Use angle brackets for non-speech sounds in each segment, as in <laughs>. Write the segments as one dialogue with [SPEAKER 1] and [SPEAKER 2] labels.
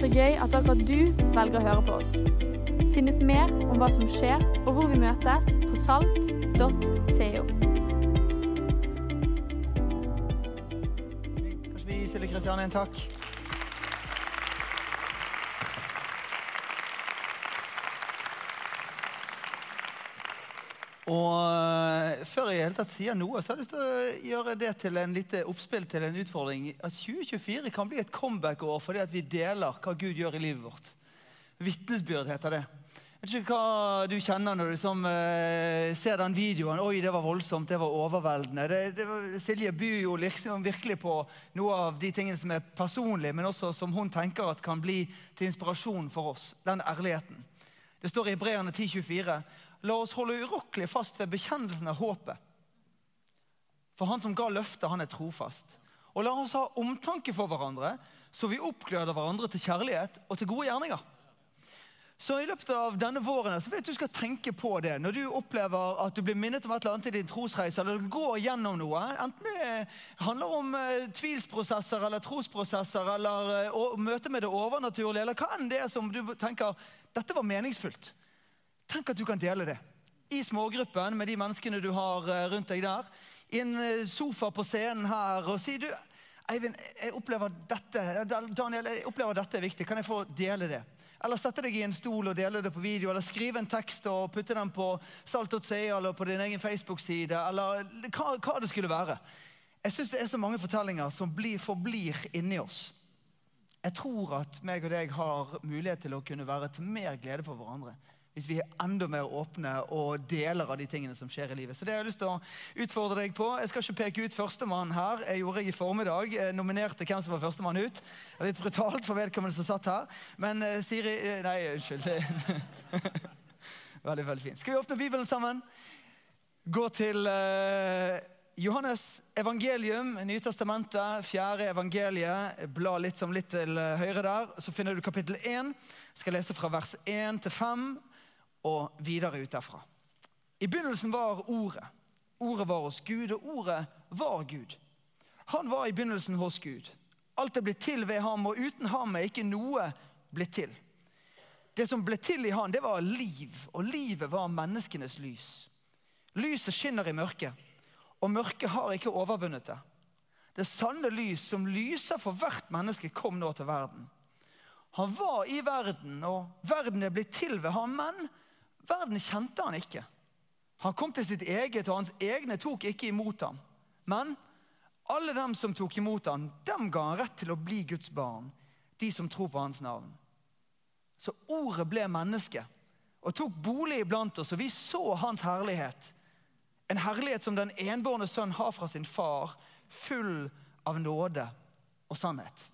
[SPEAKER 1] så gøy at akkurat du velger å høre på oss. Finn ut mer om hva som skjer, og hvor vi møtes på salt.co.
[SPEAKER 2] Kanskje vi gir Silje en takk? Og eh, Før jeg tatt sier noe, så har jeg lyst til å gjøre det til en lite oppspill til en utfordring. At 2024 kan bli et comeback-år fordi at vi deler hva Gud gjør i livet vårt. Vitnesbyrd heter det. Jeg vet ikke hva du kjenner når du som, eh, ser den videoen. Oi, det var voldsomt, det var overveldende. Det, det var, Silje byr jo liksom virkelig på noe av de tingene som er personlige, men også som hun tenker at kan bli til inspirasjon for oss. Den ærligheten. Det står i Hebreerne 10,24.: La oss holde urokkelig fast ved bekjennelsen av håpet. For han som ga løftet, han er trofast. Og la oss ha omtanke for hverandre, så vi oppgløder hverandre til kjærlighet og til gode gjerninger. Så i løpet av denne våren så vet du skal tenke på det. Når du opplever at du blir minnet om et eller annet i din trosreise, eller du går gjennom noe, enten det handler om eh, tvilsprosesser eller trosprosesser, eller eh, møte med det overnaturlige, eller hva enn det er som du tenker dette var meningsfullt. Tenk at du kan dele det. I smågruppen med de menneskene du har eh, rundt deg der. I en eh, sofa på scenen her. Og si du, Eivind, jeg opplever dette Daniel, jeg opplever dette er viktig. Kan jeg få dele det? Eller sette deg i en stol og dele det på video, eller skrive en tekst og putte den på salt.ca eller på din egen Facebook-side, eller hva, hva, det skulle være. Jeg syns det er så mange fortellinger som blir, forblir inni oss. Jeg tror at meg og deg har mulighet til å kunne være til mer glede for hverandre hvis vi er enda mer åpne og deler av de tingene som skjer i livet. Så det har jeg lyst til å utfordre deg på. Jeg skal ikke peke ut førstemann her. Jeg gjorde jeg i formiddag. Jeg nominerte hvem som var førstemann ut. Det er litt brutalt for vedkommende som satt her. Men uh, Siri uh, Nei, unnskyld. <laughs> veldig, veldig fint. Skal vi åpne Bibelen sammen? Gå til Johannes evangelium, Nytestamentet, fjerde evangeliet. Bla litt som litt til høyre der. Så finner du kapittel 1. Jeg skal lese fra vers 1 til 5 og videre ut derfra. I begynnelsen var Ordet. Ordet var hos Gud, og Ordet var Gud. Han var i begynnelsen hos Gud. Alt er blitt til ved ham, og uten ham er ikke noe blitt til. Det som ble til i han, det var liv, og livet var menneskenes lys. Lyset skinner i mørket, og mørket har ikke overvunnet det. Det sanne lys som lyser for hvert menneske, kom nå til verden. Han var i verden, og verden er blitt til ved ham, men Verden kjente han ikke. Han kom til sitt eget, og hans egne tok ikke imot ham. Men alle dem som tok imot ham, dem ga han rett til å bli Guds barn. De som tror på hans navn. Så ordet ble menneske og tok bolig iblant oss, og vi så hans herlighet. En herlighet som den enbårne sønn har fra sin far, full av nåde og sannhet.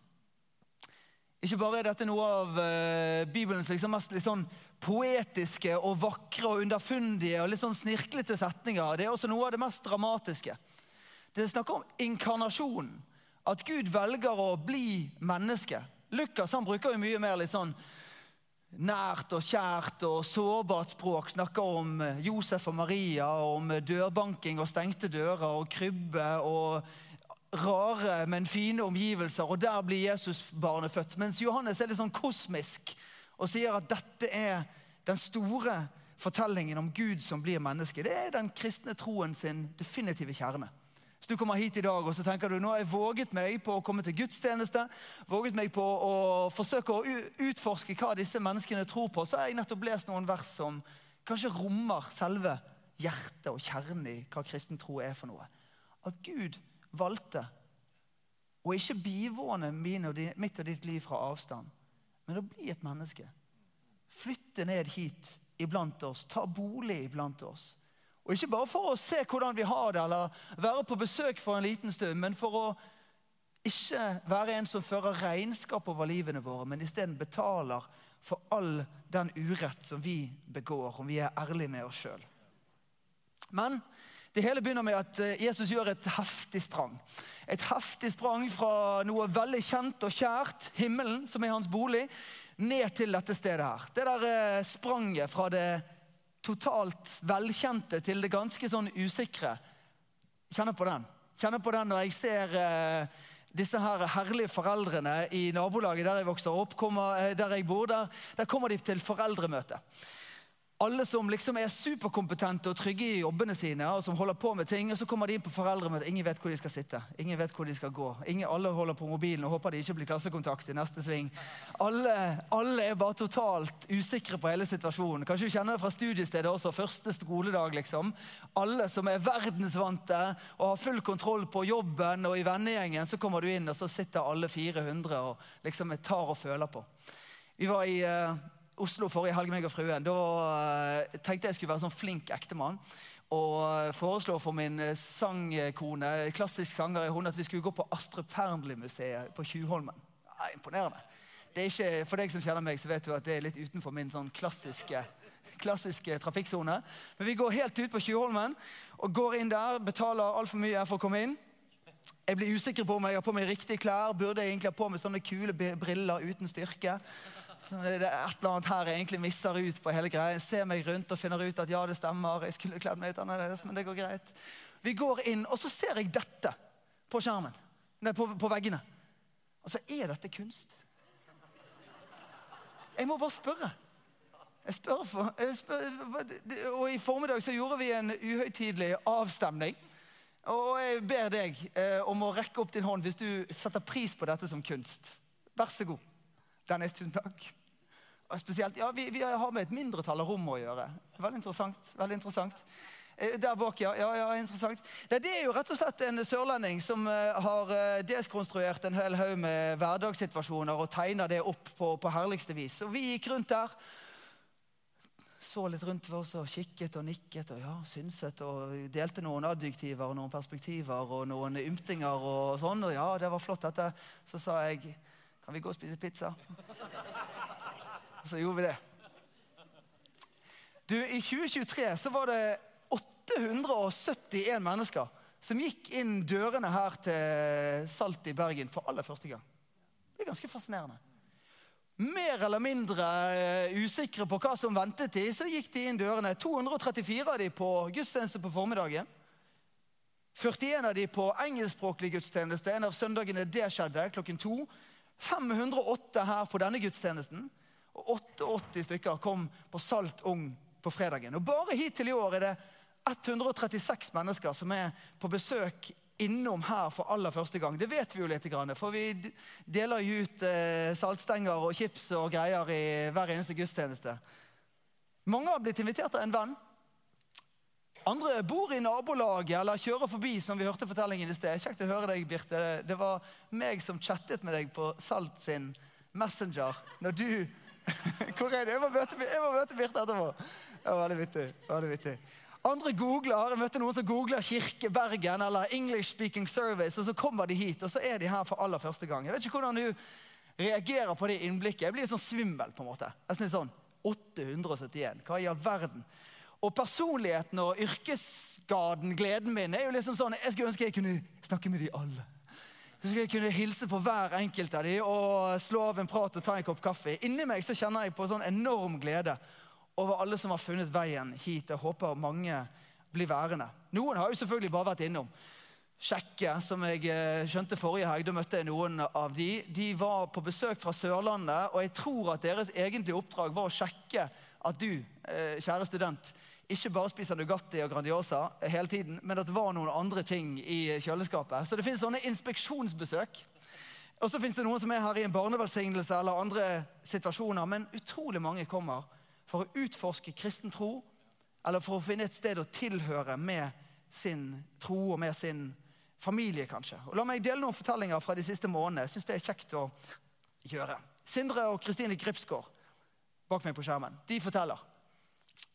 [SPEAKER 2] Ikke bare er dette noe av uh, Bibelens liksom mest liksom, poetiske og vakre og underfundige og litt sånn snirklete setninger. Det er også noe av det mest dramatiske. Det snakker om inkarnasjonen. At Gud velger å bli menneske. Lukas han bruker jo mye mer litt sånn nært og kjært og sårbart språk. Snakker om eh, Josef og Maria, om dørbanking og stengte dører og krybbe og rare, men fine omgivelser. Og der blir Jesusbarnet født. Mens Johannes er litt sånn kosmisk og sier at dette er den store fortellingen om Gud som blir menneske. Det er den kristne troen sin definitive kjerne. Hvis du kommer hit i dag og så tenker du nå har jeg våget meg på å komme til gudstjeneste, våget meg på å forsøke å utforske hva disse menneskene tror på, så har jeg nettopp lest noen vers som kanskje rommer selve hjertet og kjernen i hva kristen tro er for noe. At Gud valgte å ikke bivåne mitt og ditt liv fra avstand, men å bli et menneske. Flytte ned hit iblant oss, ta bolig iblant oss. Og Ikke bare for å se hvordan vi har det, eller være på besøk for en liten stund, men for å ikke være en som fører regnskap over livene våre, men isteden betaler for all den urett som vi begår, om vi er ærlige med oss sjøl. Men det hele begynner med at eh, Jesus gjør et heftig sprang. Et heftig sprang fra noe veldig kjent og kjært, himmelen, som er hans bolig, ned til dette stedet her. Det der eh, spranget fra det totalt velkjente til det ganske sånn usikre. Kjenner på den. Kjenner på den når jeg ser eh, disse her herlige foreldrene i nabolaget der jeg vokser opp, der jeg bor, der, der kommer de til foreldremøte alle som liksom er superkompetente og trygge i jobbene sine, og som holder på med ting, og så kommer de inn på foreldremøte. Ingen vet hvor de skal sitte. Ingen vet hvor de skal gå. Ingen, alle holder på mobilen og håper de ikke blir klassekontakt i neste sving. Alle, alle, er bare totalt usikre på hele situasjonen. Kanskje du kjenner det fra studiestedet også. Første skoledag, liksom. Alle som er verdensvante og har full kontroll på jobben og i vennegjengen, så kommer du inn, og så sitter alle 400 og liksom tar og føler på. Vi var i uh, Oslo forrige helg, meg og fruen. Da uh, tenkte jeg skulle være sånn flink ektemann. Og uh, foreslå for min uh, sangkone, klassisk sanger, hun at vi skulle gå på Astrup Fearnley-museet på Tjuvholmen. Ja, imponerende. Det er ikke, For deg som kjenner meg, så vet du at det er litt utenfor min sånn klassiske, klassiske trafikksone. Men vi går helt ut på Tjuvholmen og går inn der, betaler altfor mye for å komme inn. Jeg blir usikker på om jeg har på meg riktige klær. Burde jeg egentlig ha på meg sånne kule briller uten styrke? Et eller annet her jeg egentlig misser ut på hele greia. Ser meg rundt og finner ut at ja, det stemmer. jeg skulle kledd meg litt annerledes, men det går greit. Vi går inn, og så ser jeg dette på skjermen. Nei, på, på veggene. Så er dette kunst. Jeg må bare spørre. Jeg spør for, jeg spør, og I formiddag så gjorde vi en uhøytidelig avstemning. Og jeg ber deg eh, om å rekke opp din hånd hvis du setter pris på dette som kunst. Vær så god. Dennis, tusen takk. Og spesielt, ja, vi, vi, har med et mindretall av rom å gjøre. Veldig interessant. veldig interessant. Eh, der bak, ja. ja, ja interessant. Det, det er jo rett og slett en sørlending som uh, har uh, deskonstruert en hel haug med hverdagssituasjoner og tegna det opp på, på, herligste vis. Og vi gikk rundt der, så litt rundt oss og kikket og nikket og ja, synset og delte noen adjektiver og noen perspektiver og noen ymtinger og sånn. Og ja, det var flott, dette. Så sa jeg kan vi gå og spise pizza? Og så gjorde vi det. Du, I 2023 så var det 871 mennesker som gikk inn dørene her til Salt i Bergen for aller første gang. Det er ganske fascinerende. Mer eller mindre uh, usikre på hva som ventet de, så gikk de inn dørene. 234 av de på gudstjeneste på formiddagen. 41 av de på engelskspråklig gudstjeneste. En av søndagene det skjedde, klokken to. 508 her på denne gudstjenesten. Og 88 stykker kom på Salt Ung på fredagen. Og Bare hittil i år er det 136 mennesker som er på besøk innom her for aller første gang. Det vet vi jo litt, for vi deler jo ut eh, saltstenger og chips og greier i hver eneste gudstjeneste. Mange har blitt invitert av en venn. Andre bor i nabolaget eller kjører forbi, som vi hørte fortellingen i sted. Kjekt å høre deg, Birte. Det var meg som chattet med deg på Salt sin Messenger når du <laughs> Hvor er du? Jeg må møte, jeg må møte Birte etterpå. Det veldig vittig. Veldig vittig. Andre googler, Jeg møtte noen som googler Kirke Bergen eller English Speaking Service, og så kommer de hit, og så er de her for aller første gang. Jeg vet ikke hvordan du reagerer på det innblikket. Jeg blir sånn svimmel. på en måte. Jeg sånn, 871. Hva i all verden? Og personligheten og yrkesskaden, gleden min, er jo liksom sånn Jeg skulle ønske jeg kunne snakke med de alle. Jeg skulle kunne hilse på hver enkelt av de og slå av en prat og ta en kopp kaffe. Inni meg så kjenner jeg på sånn enorm glede over alle som har funnet veien hit. Jeg håper mange blir værende. Noen har jo selvfølgelig bare vært innom. Sjekke, som jeg eh, skjønte forrige helg, da møtte jeg noen av de. De var på besøk fra Sørlandet, og jeg tror at deres egentlige oppdrag var å sjekke at du, eh, kjære student, ikke bare spiser Nugatti og Grandiosa hele tiden, men at det var noen andre ting i kjøleskapet. Så det finnes sånne inspeksjonsbesøk. Og så finnes det noen som er her i en barnevelsignelse eller andre situasjoner. Men utrolig mange kommer for å utforske kristen tro, eller for å finne et sted å tilhøre med sin tro og med sin familie, kanskje. Og La meg dele noen fortellinger fra de siste månedene. Jeg synes det er kjekt å gjøre. Sindre og Kristine Gripsgaard bak meg på skjermen. De forteller.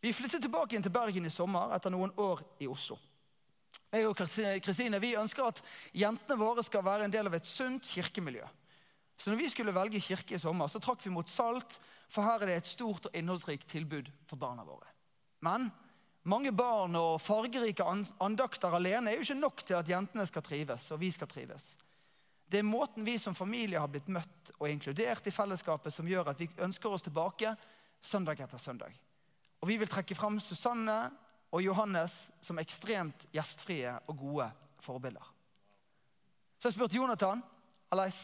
[SPEAKER 2] Vi flyttet tilbake inn til Bergen i sommer etter noen år i Oslo. Jeg og Kristine vi ønsker at jentene våre skal være en del av et sunt kirkemiljø. Så når vi skulle velge kirke i sommer, så trakk vi mot Salt, for her er det et stort og innholdsrikt tilbud for barna våre. Men mange barn og fargerike andakter alene er jo ikke nok til at jentene skal trives, og vi skal trives. Det er måten vi som familie har blitt møtt og inkludert i fellesskapet, som gjør at vi ønsker oss tilbake søndag etter søndag. Og vi vil trekke fram Susanne og Johannes som ekstremt gjestfrie og gode forbilder. Så jeg spurte Jonathan Aleis.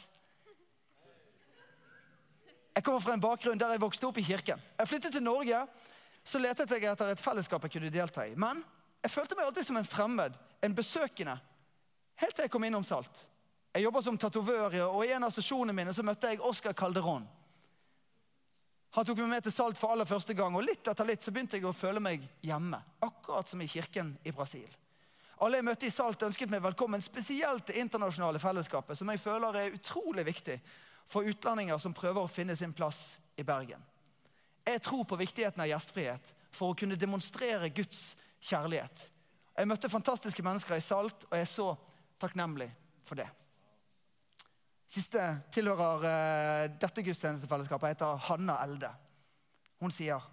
[SPEAKER 2] Jeg kommer fra en bakgrunn der jeg vokste opp i kirken. Jeg flyttet til Norge, så letet jeg etter et fellesskap jeg kunne delta i. Men jeg følte meg alltid som en fremmed, en besøkende, helt til jeg kom innom Salt. Jeg jobber som tatovør, og i en av sesjonene mine så møtte jeg Oscar Calderon. Han tok meg med til Salt for aller første gang, og litt etter litt så begynte jeg å føle meg hjemme. Akkurat som i kirken i Brasil. Alle jeg møtte i Salt, ønsket meg velkommen, spesielt det internasjonale fellesskapet, som jeg føler er utrolig viktig for utlendinger som prøver å finne sin plass i Bergen. Jeg tror på viktigheten av gjestfrihet for å kunne demonstrere Guds kjærlighet. Jeg møtte fantastiske mennesker i Salt, og jeg er så takknemlig for det. Siste tilhører uh, dette gudstjenestefellesskapet, heter Hanna Elde. Hun sier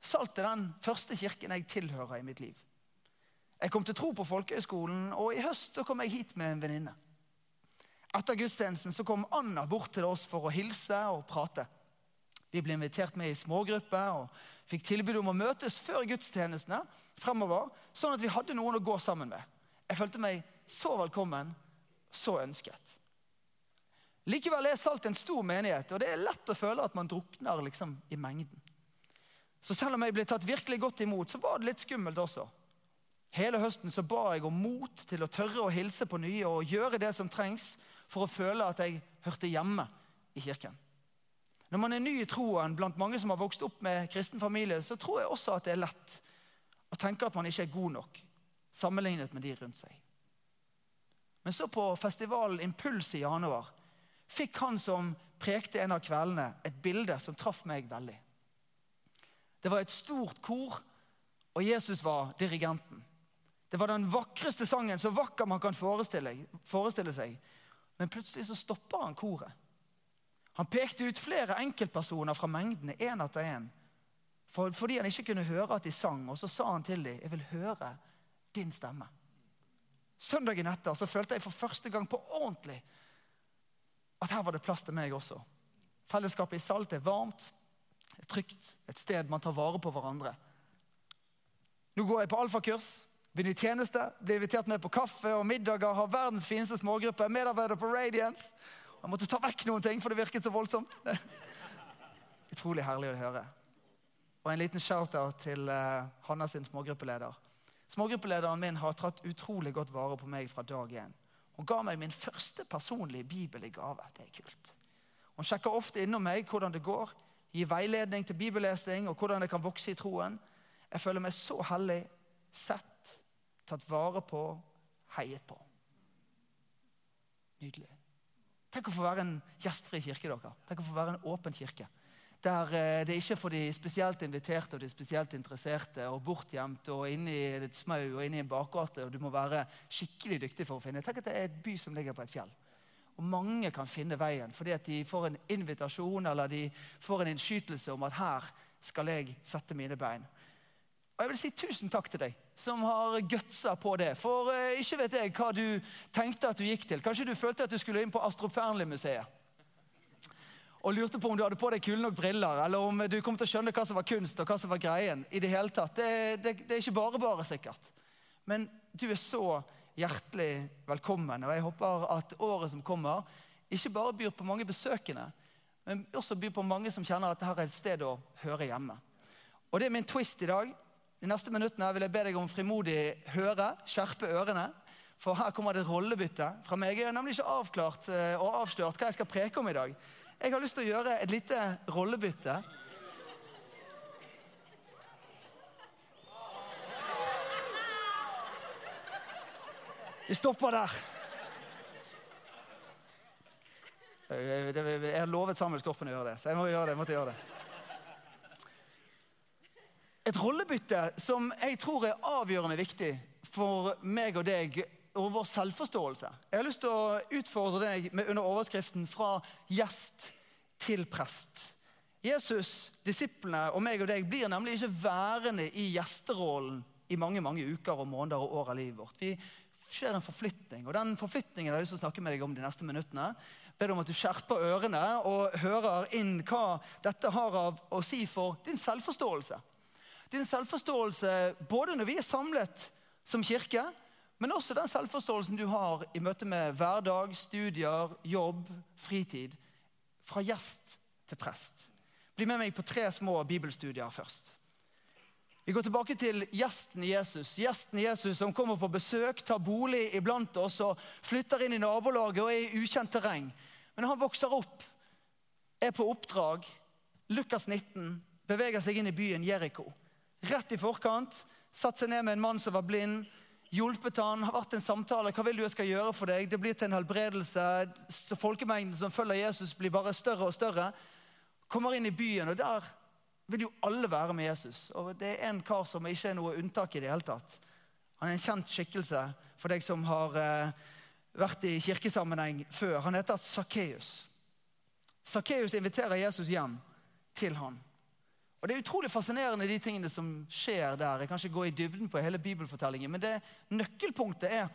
[SPEAKER 2] Salt er den første kirken jeg tilhører i mitt liv. Jeg kom til tro på folkehøyskolen, og i høst så kom jeg hit med en venninne. Etter gudstjenesten så kom Anna bort til oss for å hilse og prate. Vi ble invitert med i smågrupper og fikk tilbud om å møtes før gudstjenestene fremover, sånn at vi hadde noen å gå sammen med. Jeg følte meg så velkommen, så ønsket. Likevel er Salt en stor menighet, og det er lett å føle at man drukner liksom i mengden. Så selv om jeg ble tatt virkelig godt imot, så var det litt skummelt også. Hele høsten så ba jeg om mot til å tørre å hilse på nye og gjøre det som trengs for å føle at jeg hørte hjemme i kirken. Når man er ny i troen blant mange som har vokst opp med kristen familie, så tror jeg også at det er lett å tenke at man ikke er god nok sammenlignet med de rundt seg. Men så på festivalen Impuls i januar fikk han som prekte en av kveldene, et bilde som traff meg veldig. Det var et stort kor, og Jesus var dirigenten. Det var den vakreste sangen, så vakker man kan forestille, forestille seg. Men plutselig så stopper han koret. Han pekte ut flere enkeltpersoner fra mengdene, én etter én. For, fordi han ikke kunne høre at de sang. Og så sa han til dem, 'Jeg vil høre din stemme'. Søndagen etter så følte jeg for første gang på ordentlig at her var det plass til meg også. Fellesskapet i Salt er varmt, er trygt, et sted man tar vare på hverandre. Nå går jeg på alfakurs. Begynner i tjeneste, blir invitert med på kaffe og middager, har verdens fineste smågruppe, medarbeider på Radiance. Jeg måtte ta vekk noen ting, for det virket så voldsomt. <laughs> Utrolig herlig å høre. Og en liten shout-out til uh, Hanna sin smågruppeleder. Smågruppelederen min har tatt utrolig godt vare på meg fra dag én. Hun ga meg min første personlige bibel i gave. Det er kult. Hun sjekker ofte innom meg hvordan det går, gir veiledning til bibellesning og hvordan jeg kan vokse i troen. Jeg føler meg så hellig, sett tatt vare på, heiet på. Nydelig. Tenk å få være en gjestfri kirke. dere. Tenk å få være en åpen kirke. Der det det ikke er for de spesielt inviterte og de spesielt interesserte og bortgjemt og inne i et smau og inne i en bakgate. og Du må være skikkelig dyktig for å finne. Tenk at det er et by som ligger på et fjell. Og mange kan finne veien fordi at de får en invitasjon eller de får en innskytelse om at her skal jeg sette mine bein. Og jeg vil si tusen takk til deg som har gutsa på det. For eh, ikke vet jeg hva du tenkte at du gikk til. Kanskje du følte at du skulle inn på Astrup Fearnley-museet. Og lurte på om du hadde på deg kule nok briller, eller om du kom til å skjønne hva som var kunst og hva som var greien. i Det hele tatt. Det, det, det er ikke bare bare, sikkert. Men du er så hjertelig velkommen. Og jeg håper at året som kommer, ikke bare byr på mange besøkende, men også byr på mange som kjenner at dette er et sted å høre hjemme. Og det er min twist i dag. De neste minuttene vil jeg be deg om frimodig høre, skjerpe ørene. For her kommer det rollebytte fra meg. Jeg har nemlig ikke avklart eh, og avslørt hva jeg skal preke om i dag. Jeg har lyst til å gjøre et lite rollebytte. Vi stopper der. Jeg har lovet Samuel Skorpen å gjøre det, så jeg må gjøre det. jeg måtte gjøre det et rollebytte som jeg tror er avgjørende viktig for meg og deg og vår selvforståelse. Jeg har lyst til å utfordre deg med under overskriften 'Fra gjest til prest'. Jesus, disiplene og meg og deg blir nemlig ikke værende i gjesterollen i mange mange uker og måneder og år av livet vårt. Vi skjer en forflytning, og den forflytningen har jeg lyst til å snakke med deg om de neste minuttene. Ber om at du skjerper ørene og hører inn hva dette har av å si for din selvforståelse din selvforståelse både når vi er samlet som kirke, Men også den selvforståelsen du har i møte med hverdag, studier, jobb, fritid. Fra gjest til prest. Bli med meg på tre små bibelstudier først. Vi går tilbake til gjesten Jesus. Gjesten Jesus som kommer på besøk, tar bolig iblant oss og flytter inn i nabolaget og er i ukjent terreng. Men han vokser opp, er på oppdrag. Lukas 19 beveger seg inn i byen Jeriko. Rett i forkant satt seg ned med en mann som var blind. Hjulpet han, har vært en samtale. Hva vil du jeg skal gjøre for deg? Det blir til en helbredelse. Folkemengden som følger Jesus, blir bare større og større. Kommer inn i byen, og der vil jo alle være med Jesus. Og det er en kar som ikke er noe unntak i det hele tatt. Han er en kjent skikkelse for deg som har eh, vært i kirkesammenheng før. Han heter Sakkeus. Sakkeus inviterer Jesus hjem til han. Og Det er utrolig fascinerende, de tingene som skjer der. Jeg kan ikke gå i dybden på hele bibelfortellingen, men det nøkkelpunktet er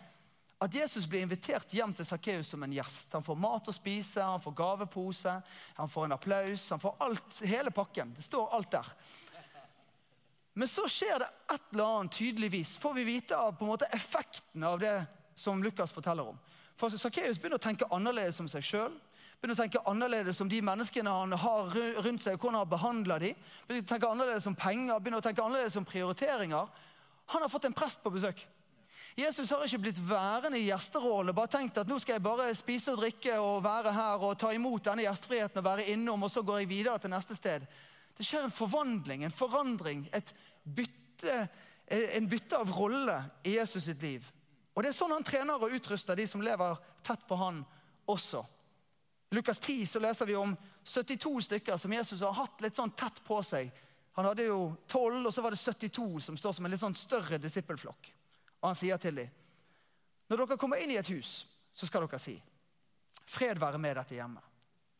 [SPEAKER 2] at Jesus blir invitert hjem til Sakkeus som en gjest. Han får mat å spise, han får gavepose, han får en applaus. Han får alt, hele pakken. Det står alt der. Men så skjer det et eller annet tydeligvis. Får vi vite av på en måte effekten av det som Lukas forteller om. For Sakkeus begynner å tenke annerledes om seg sjøl. Begynner å tenke annerledes om de menneskene han har rundt seg, hvordan han behandler dem. Begynner å tenke annerledes om penger, begynner å tenke annerledes om prioriteringer. Han har fått en prest på besøk. Jesus har ikke blitt værende i gjesterollen og bare tenkt at nå skal jeg bare spise og drikke og være her og ta imot denne gjestfriheten og være innom, og så går jeg videre til neste sted. Det skjer en forvandling, en forandring, et bytte, en bytte av rolle i Jesus sitt liv. Og Det er sånn han trener og utruster de som lever tett på han også. Lukas 10 så leser vi om 72 stykker som Jesus har hatt litt sånn tett på seg. Han hadde jo 12, og så var det 72 som står som en litt sånn større disippelflokk. Og han sier til dem når dere kommer inn i et hus, så skal dere si fred være med dette hjemmet.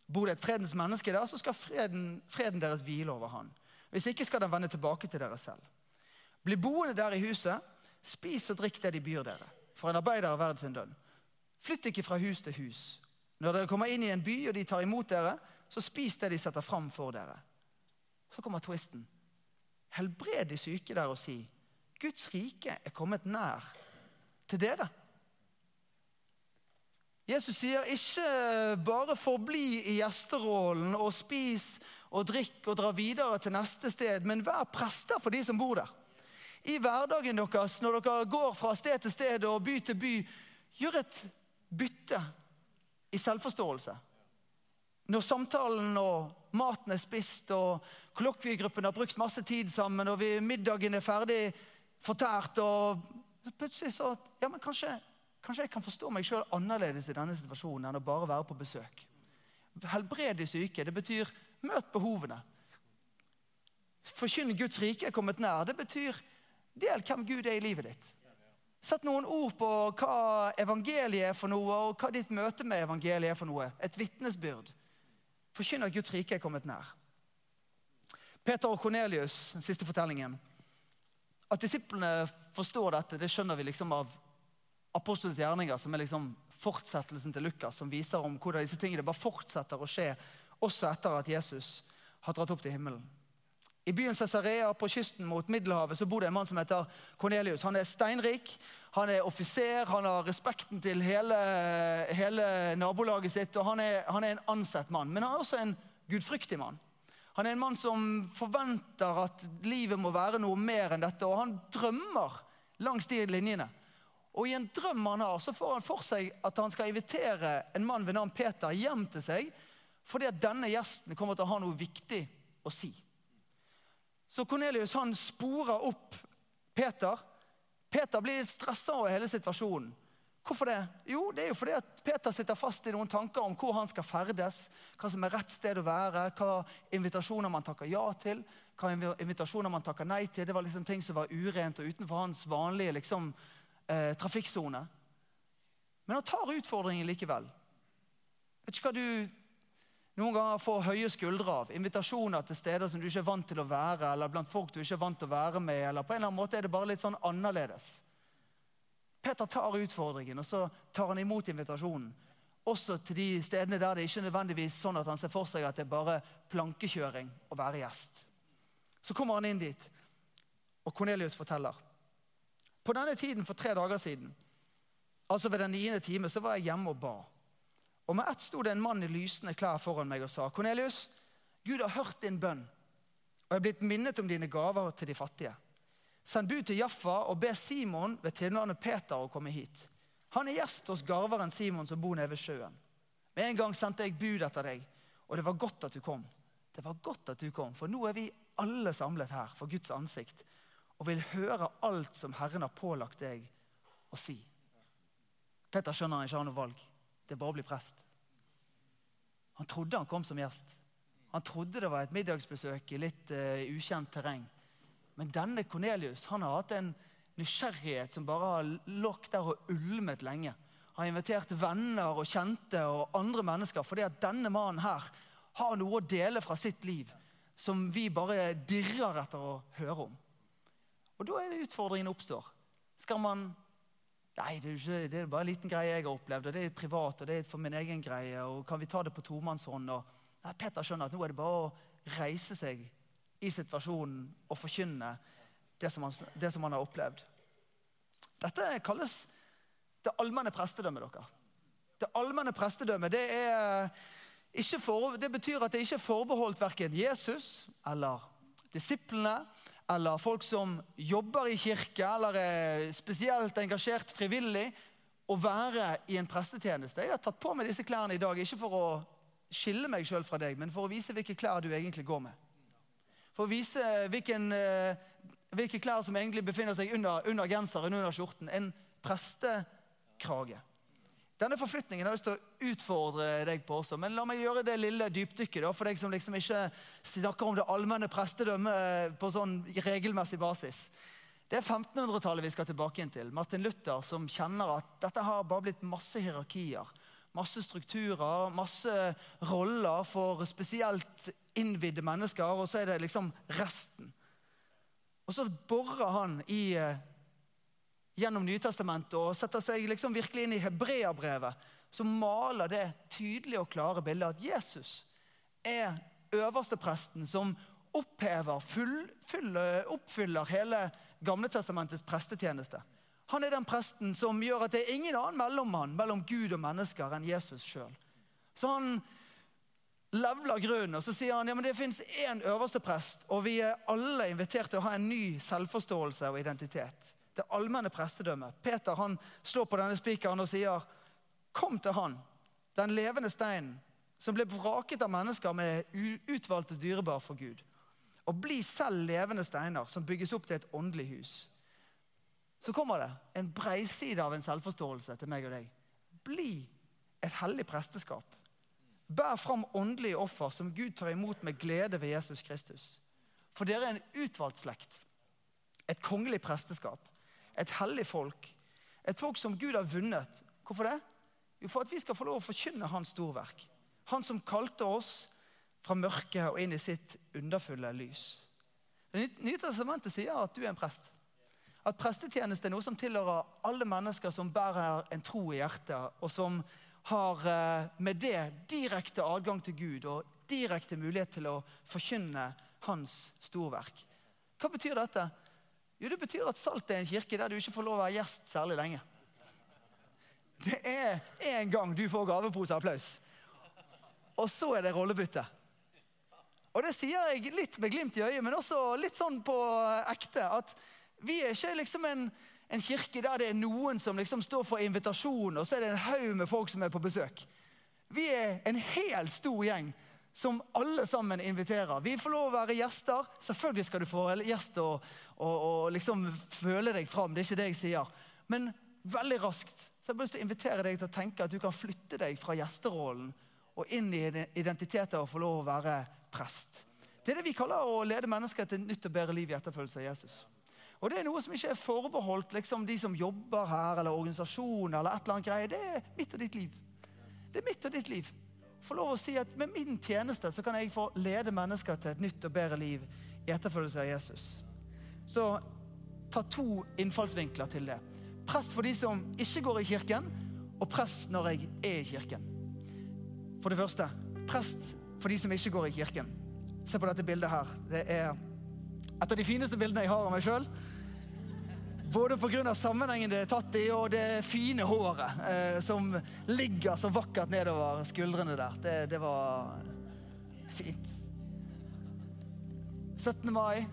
[SPEAKER 2] Bor det et fredens menneske der, så skal freden, freden deres hvile over han. Hvis ikke skal den vende tilbake til dere selv. Bli boende der i huset, spis og drikk det de byr dere. For en arbeider er verd sin lønn. Flytt ikke fra hus til hus. Når dere kommer inn i en by og de tar imot dere, så spis det de setter fram for dere. Så kommer twisten. Helbred de syke der og si Guds rike er kommet nær til dere. Jesus sier ikke bare forbli i gjesterollen og spis og drikk og dra videre til neste sted, men vær prester for de som bor der. I hverdagen deres, når dere går fra sted til sted og by til by, gjør et bytte i selvforståelse. Når samtalen og maten er spist og kollokviegruppen har brukt masse tid sammen og middagen er ferdig, fortært. Og plutselig så Ja, men kanskje, kanskje jeg kan forstå meg sjøl annerledes i denne situasjonen enn å bare være på besøk. Helbred de syke. Det betyr møt behovene. Forkynn Guds rike er kommet nær. Det betyr del hvem Gud er i livet ditt. Sett noen ord på hva evangeliet er for noe, og hva ditt møte med evangeliet er for noe. Et vitnesbyrd. Forkynn at Guds rike er kommet nær. Peter og Kornelius, den siste fortellingen. At disiplene forstår dette, det skjønner vi liksom av apostelens gjerninger, som er liksom fortsettelsen til Lukas, som viser om hvordan disse tingene bare fortsetter å skje også etter at Jesus har dratt opp til himmelen. I byen Cesarea på kysten mot Middelhavet så bor det en mann som heter Cornelius. Han er steinrik, han er offiser, han har respekten til hele, hele nabolaget sitt. og han er, han er en ansett mann, men han er også en gudfryktig mann. Han er en mann som forventer at livet må være noe mer enn dette. Og han drømmer langs de linjene. Og i en drøm han har, så får han for seg at han skal invitere en mann ved navn Peter hjem til seg. Fordi at denne gjesten kommer til å ha noe viktig å si. Så Cornelius han sporer opp Peter. Peter blir litt stressa over hele situasjonen. Hvorfor det? Jo, det er jo fordi at Peter sitter fast i noen tanker om hvor han skal ferdes, hva som er rett sted å være, hva invitasjoner man takker ja til, hva invitasjoner man takker nei til. Det var liksom ting som var urent og utenfor hans vanlige liksom, eh, trafikksone. Men han tar utfordringen likevel. Vet ikke hva du noen ganger får høye skuldre av. Invitasjoner til steder som du ikke er vant til å være, eller blant folk du ikke er vant til å være med. eller på en eller annen måte er det bare litt sånn annerledes. Peter tar utfordringen, og så tar han imot invitasjonen. Også til de stedene der det ikke er nødvendigvis sånn at han ser for seg at det er bare plankekjøring å være gjest. Så kommer han inn dit, og Kornelius forteller. På denne tiden for tre dager siden altså ved den niende time, så var jeg hjemme og ba. Og med ett sto det en mann i lysende klær foran meg og sa, 'Kornelius, Gud har hørt din bønn, og er blitt minnet om dine gaver til de fattige.' Send bud til Jaffa og be Simon ved tilnavnet Peter å komme hit. Han er gjest hos garveren Simon som bor nede ved sjøen. Med en gang sendte jeg bud etter deg, og det var godt at du kom. Det var godt at du kom, for nå er vi alle samlet her for Guds ansikt og vil høre alt som Herren har pålagt deg å si. Peter skjønner han ikke har noe valg. Det er bare å bli prest. Han trodde han kom som gjest. Han trodde det var et middagsbesøk i litt uh, ukjent terreng. Men denne Kornelius han har hatt en nysgjerrighet som bare har lågt der og ulmet lenge. Han har invitert venner og kjente og andre mennesker fordi at denne mannen her har noe å dele fra sitt liv som vi bare dirrer etter å høre om. Og da er det utfordringen oppstår. Skal man Nei, det er, ikke, det er bare en liten greie jeg har opplevd, og det er privat, og det er for min egen greie. og Kan vi ta det på tomannshånd? Og... Nei, Peter skjønner at nå er det bare å reise seg i situasjonen og forkynne det som han, det som han har opplevd. Dette kalles det allmenne prestedømmet. dere. Det allmenne prestedømmet det, er for, det betyr at det ikke er forbeholdt verken Jesus eller disiplene eller folk som jobber i kirke, eller er spesielt engasjert frivillig, å være i en prestetjeneste. Jeg har tatt på meg disse klærne i dag ikke for å skille meg sjøl fra deg, men for å vise hvilke klær du egentlig går med. For å vise hvilken, eh, hvilke klær som egentlig befinner seg under, under genseren, under skjorten. En prestekrage. Denne forflytningen har jeg lyst til å utfordre deg på også. Men la meg gjøre det lille dypdykket da, for deg som liksom ikke snakker om det allmenne prestedømmet på sånn regelmessig basis. Det er 1500-tallet vi skal tilbake inn til. Martin Luther som kjenner at dette har bare blitt masse hierarkier. Masse strukturer, masse roller for spesielt innvidde mennesker. Og så er det liksom resten. Og så borer han i eh, gjennom Nytestamentet og setter seg liksom virkelig inn i hebreabrevet, så maler det tydelige og klare bildet at Jesus er øverstepresten som opphever, full, full, oppfyller hele Gamletestamentets prestetjeneste. Han er den presten som gjør at det er ingen annen mellommann mellom Gud og mennesker enn Jesus sjøl. Så han levler grunnen, og så sier han ja, men det fins én øverste prest, og vi er alle invitert til å ha en ny selvforståelse og identitet det allmenne prestedømmet. Peter han slår på denne spikeren og sier, 'Kom til Han, den levende steinen, som ble vraket av mennesker med utvalgte dyrebar for Gud.' 'Og bli selv levende steiner som bygges opp til et åndelig hus.' Så kommer det en breiside av en selvforståelse til meg og deg. Bli et hellig presteskap. Bær fram åndelige offer som Gud tar imot med glede ved Jesus Kristus. For dere er en utvalgt slekt. Et kongelig presteskap et hellig folk. Et folk som Gud har vunnet. Hvorfor det? Jo, For at vi skal få lov å forkynne hans storverk. Han som kalte oss fra mørket og inn i sitt underfulle lys. Det Nye testamentet sier at du er en prest. At prestetjeneste er noe som tilhører alle mennesker som bærer en tro i hjertet, og som har eh, med det direkte adgang til Gud og direkte mulighet til å forkynne hans storverk. Hva betyr dette? Jo, Det betyr at Salt er en kirke der du ikke får lov å være gjest særlig lenge. Det er én gang du får gavepose applaus. Og så er det rollebytte. Og det sier jeg litt med glimt i øyet, men også litt sånn på ekte. At vi er ikke liksom en, en kirke der det er noen som liksom står for invitasjon, og så er det en haug med folk som er på besøk. Vi er en hel stor gjeng som alle sammen inviterer. Vi får lov å være gjester. Selvfølgelig skal du få gjest og, og, og liksom føle deg fram. Det er ikke det jeg sier. Men veldig raskt så jeg har lyst til å invitere deg til å tenke at du kan flytte deg fra gjesterollen og inn i identiteten og få lov å være prest. Det er det vi kaller å lede mennesker til nytt og bedre liv i etterfølgelse av Jesus. Og Det er noe som ikke er forbeholdt liksom, de som jobber her, eller organisasjoner. eller et eller annet greie. Det er mitt og ditt liv. Det er mitt og ditt liv få lov å si at med min tjeneste så kan jeg få lede mennesker til et nytt og bedre liv i etterfølgelse av Jesus. Så ta to innfallsvinkler til det. Prest for de som ikke går i kirken, og prest når jeg er i kirken. For det første, prest for de som ikke går i kirken. Se på dette bildet her. Det er et av de fineste bildene jeg har av meg sjøl. Både pga. sammenhengen det er tatt i, og det fine håret eh, som ligger så vakkert nedover skuldrene der. Det, det var fint. 17. mai,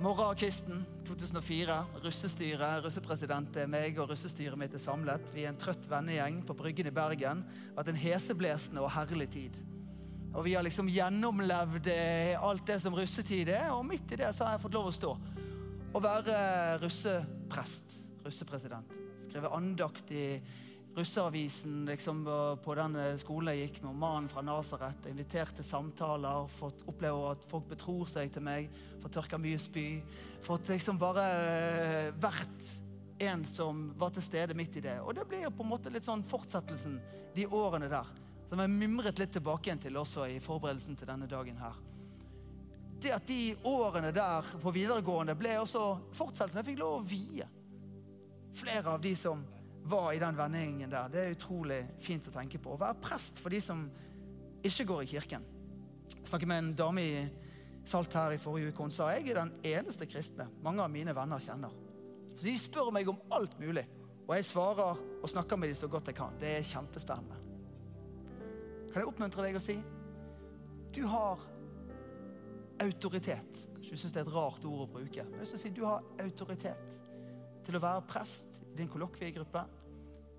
[SPEAKER 2] morgenkvisten 2004. Russestyret, russepresident er meg og russestyret mitt er samlet. Vi er en trøtt vennegjeng på Bryggen i Bergen. Det vært en heseblesende og herlig tid. Og vi har liksom gjennomlevd eh, alt det som russetid er, og midt i det så har jeg fått lov å stå. Og være russeprest, russepresident. Skrive andakt i russeavisen liksom, på den skolen jeg gikk med, mannen fra Nasaret. Invitert til samtaler, fått oppleve at folk betror seg til meg. Fått tørka mye spy. Fått liksom bare uh, vært en som var til stede midt i det. Og det blir jo på en måte litt sånn fortsettelsen de årene der. Som jeg mimret litt tilbake igjen til også i forberedelsen til denne dagen her. Det at de årene der på videregående ble også fortsettelsen. Jeg fikk lov å vie flere av de som var i den vendingen der. Det er utrolig fint å tenke på. Å være prest for de som ikke går i kirken. Jeg snakket med en dame i Salt her i forrige uke. Hun sa jeg er den eneste kristne mange av mine venner kjenner. Så De spør meg om alt mulig, og jeg svarer og snakker med dem så godt jeg kan. Det er kjempespennende. Kan jeg oppmuntre deg å si du har autoritet. Kanskje du syns det er et rart ord å bruke. Men jeg si, du har autoritet til å være prest i din kollokviegruppe,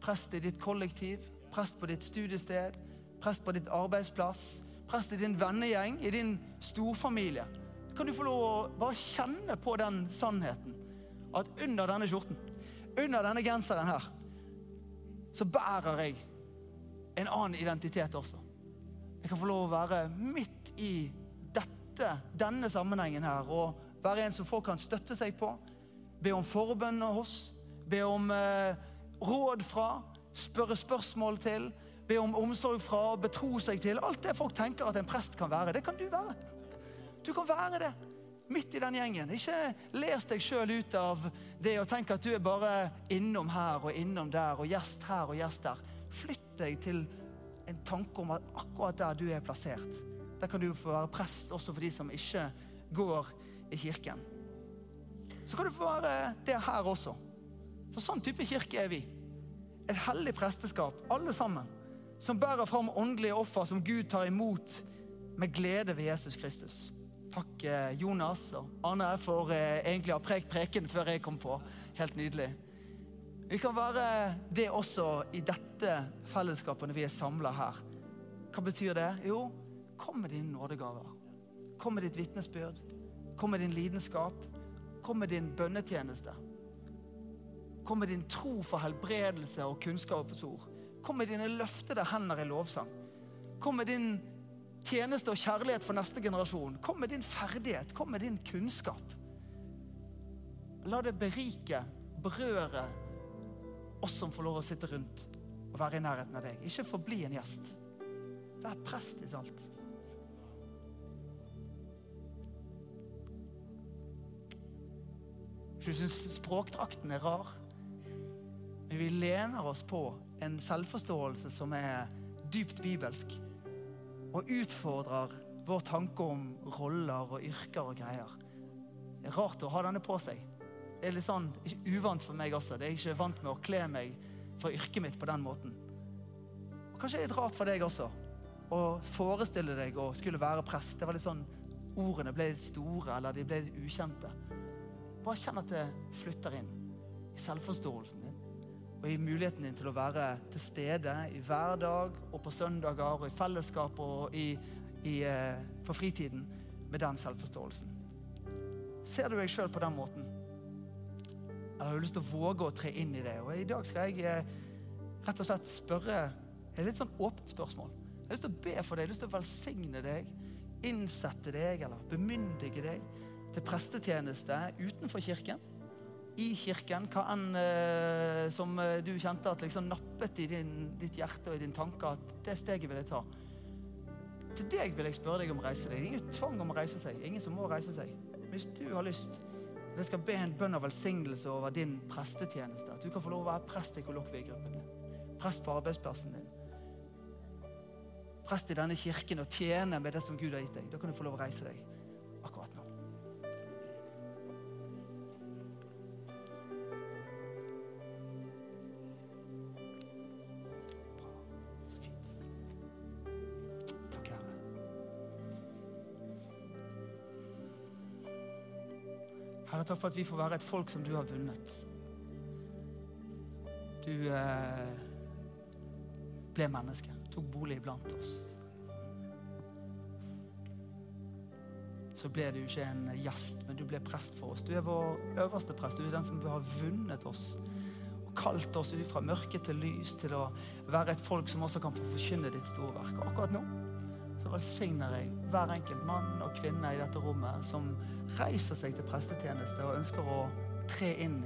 [SPEAKER 2] prest i ditt kollektiv, prest på ditt studiested, prest på ditt arbeidsplass, prest i din vennegjeng, i din storfamilie. Kan du få lov å bare kjenne på den sannheten at under denne skjorten, under denne genseren her, så bærer jeg en annen identitet også. Jeg kan få lov å være midt i dette, denne sammenhengen her, og være en som folk kan støtte seg på, be om forbønn hos, be om eh, råd fra, spørre spørsmål til, be om omsorg fra, betro seg til. Alt det folk tenker at en prest kan være, det kan du være. Du kan være det midt i den gjengen. Ikke les deg sjøl ut av det og tenk at du er bare innom her og innom der og gjest her og gjest der. Flytt deg til en tanke om at akkurat der du er plassert, der kan du få være prest også for de som ikke går i kirken. Så kan du få være det her også. For sånn type kirke er vi. Et hellig presteskap, alle sammen, som bærer fram åndelige offer som Gud tar imot med glede ved Jesus Kristus. Takk, eh, Jonas og Arne, for eh, egentlig å ha prekt preken før jeg kom på. Helt nydelig. Vi kan være det også i dette fellesskapet når vi er samla her. Hva betyr det? Jo, kom med dine nådegaver. Kom med ditt vitnesbyrd. Kom med din lidenskap. Kom med din bønnetjeneste. Kom med din tro for helbredelse og kunnskapens ord. Kom med dine løftede hender i lovsang. Kom med din tjeneste og kjærlighet for neste generasjon. Kom med din ferdighet. Kom med din kunnskap. La det berike, berøre oss som får lov å sitte rundt og være i nærheten av deg. Ikke forbli en gjest. Vær prest i salt. Du syns språkdrakten er rar, men vi lener oss på en selvforståelse som er dypt bibelsk, og utfordrer vår tanke om roller og yrker og greier. Det er rart å ha denne på seg. Det er litt sånn uvant for meg også. Det er ikke vant med å kle meg for yrket mitt på den måten. Og Kanskje det litt rart for deg også å forestille deg å skulle være prest. Det var litt sånn Ordene ble litt store, eller de ble litt ukjente. Bare kjenn at det flytter inn i selvforståelsen din og i muligheten din til å være til stede i hverdag og på søndager og i fellesskap og i, i, eh, på fritiden med den selvforståelsen. Ser du deg sjøl på den måten? Eller har du lyst til å våge å tre inn i det? Og I dag skal jeg eh, rett og slett spørre et litt sånn åpent spørsmål. Jeg har lyst til å be for deg, jeg har lyst til å velsigne deg, innsette deg eller bemyndige deg til prestetjeneste utenfor kirken i kirken, hva enn eh, som eh, du kjente at liksom nappet i din, ditt hjerte og i din tanke, at det steget vil jeg ta. Til deg vil jeg spørre deg om å reise deg. Ingen tvang om å reise seg. Ingen som må reise seg. Hvis du har lyst, jeg skal be en bønn av velsignelse over din prestetjeneste. At du kan få lov å være prest i kollokviegruppen din. Prest på arbeidsplassen din. Prest i denne kirken og tjene med det som Gud har gitt deg. Da kan du få lov å reise deg akkurat nå. Takk for at vi får være et folk som du har vunnet. Du eh, ble menneske, tok bolig blant oss. Så ble du ikke en gjest, men du ble prest for oss. Du er vår øverste prest. Du er den som har vunnet oss og kalt oss ut fra mørke til lys, til å være et folk som også kan få forkynne ditt store verk. Og akkurat nå så velsigner jeg hver enkelt mann og kvinne i dette rommet som reiser seg til prestetjeneste og ønsker å tre inn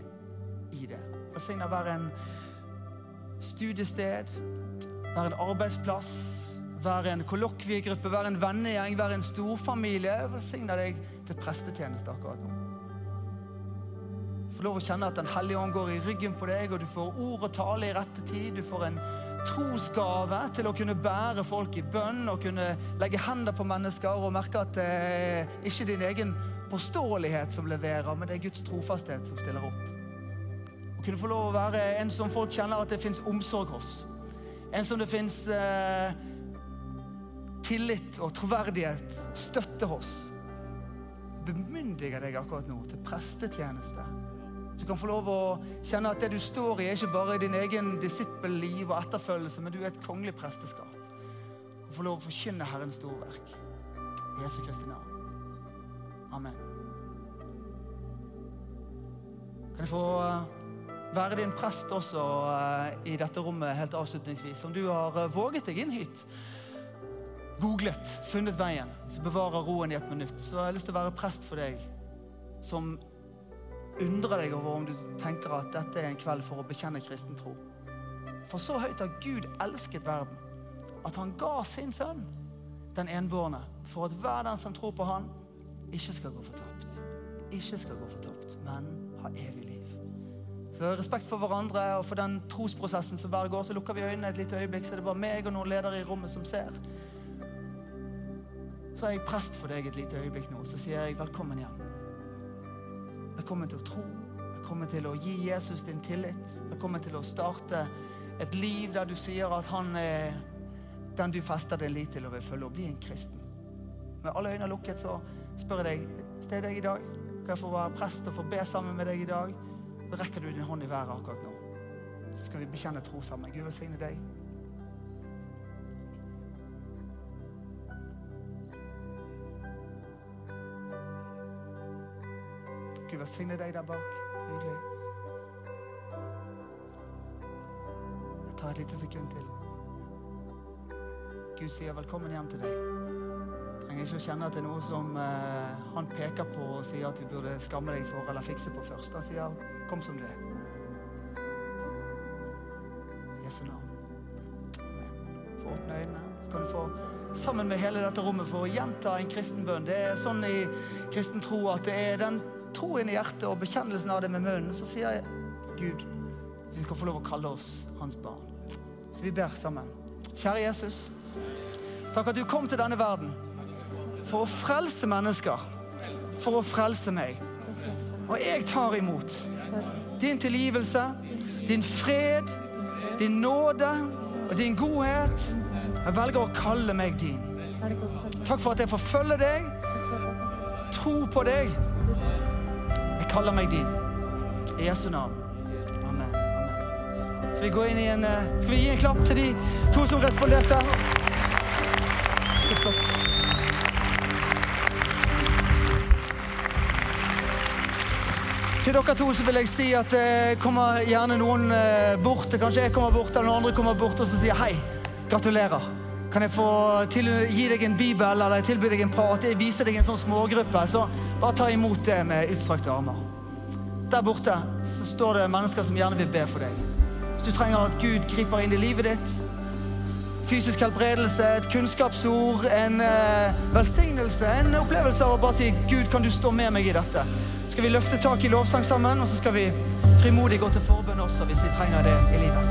[SPEAKER 2] i det. Velsigner hver en studiested, hver en arbeidsplass, hver en kollokviegruppe, hver en vennegjeng, hver en storfamilie. Velsigner deg til prestetjeneste akkurat nå. Få lov å kjenne at Den hellige ånd går i ryggen på deg, og du får ord og tale i rette tid. Du får en trosgave til å kunne bære folk i bønn og kunne legge hender på mennesker og merke at det er ikke din egen påståelighet som leverer, men det er Guds trofasthet som stiller opp. Å kunne få lov å være en som folk kjenner at det fins omsorg hos. En som det fins eh, tillit og troverdighet, støtte hos. Bemyndiger deg akkurat nå til prestetjeneste. Du kan få lov å kjenne at det du står i, er ikke bare din egen disippelliv og etterfølgelse, men du er et kongelig presteskap. Og få lov å forkynne Herrens storverk. I Jesu Kristi navn. Amen. Kan jeg få eh, være din prest også eh, i dette rommet helt avslutningsvis? Om du har eh, våget deg inn hit, googlet, funnet veien, så bevarer roen i et minutt, så har jeg lyst til å være prest for deg som undrer deg over om du tenker at dette er en kveld for å bekjenne kristen tro. For så høyt har Gud elsket verden, at han ga sin sønn, den enbårne, for at hver den som tror på han, ikke skal gå fortapt. Ikke skal gå fortapt, men ha evig liv. Så respekt for hverandre og for den trosprosessen som hver går, så lukker vi øynene et lite øyeblikk, så er det bare meg og noen ledere i rommet som ser. Så er jeg prest for deg et lite øyeblikk nå, så sier jeg velkommen hjem. Velkommen til å tro. Jeg kommer til å gi Jesus din tillit. Jeg kommer til å starte et liv der du sier at han er den du fester din lit til og vil følge, og bli en kristen. Med alle øyne lukket så spør jeg deg steg deg i dag. Kan jeg få være prest og få be sammen med deg i dag? Rekker du din hånd i været akkurat nå. Så skal vi bekjenne tro sammen. Gud velsigne deg. Gud velsigne deg der bak. Hyggelig. Jeg tar et lite sekund til. Gud sier velkommen hjem til deg. Trenger ikke å kjenne at det er noe som eh, han peker på og sier at du burde skamme deg for eller fikse på først. Han sier 'kom som du er'. Jesu navn. Få åpne øynene, så kan du få sammen med hele dette rommet få gjenta en kristen bønn. Det er sånn i kristen tro at det er den troen i hjertet og bekjennelsen av det med munnen, så sier jeg Gud, vi skal få lov å kalle oss hans barn. Så vi ber sammen. Kjære Jesus, takk at du kom til denne verden for å frelse mennesker, for å frelse meg. Og jeg tar imot din tilgivelse, din fred, din nåde og din godhet. Jeg velger å kalle meg din. Takk for at jeg får følge deg, tro på deg. Kaller meg din. I Jesu navn. Amen. Amen. Skal vi gå inn i en eh, Skal vi gi en klapp til de to som responderte? Så flott. Til dere to så vil jeg si at det kommer gjerne noen eh, bort. Kanskje jeg kommer bort, eller noen andre kommer bort og så sier hei. Gratulerer. Kan jeg få til, gi deg en bibel eller tilby deg en prat? Jeg viser deg en sånn smågruppe. Så bare ta imot det med utstrakte armer. Der borte så står det mennesker som gjerne vil be for deg. Hvis du trenger at Gud griper inn i livet ditt, fysisk helbredelse, et kunnskapsord, en eh, velsignelse, en opplevelse av å bare si 'Gud, kan du stå med meg i dette?' Skal vi løfte tak i lovsang sammen, og så skal vi frimodig gå til forbønn også hvis vi trenger det i livet.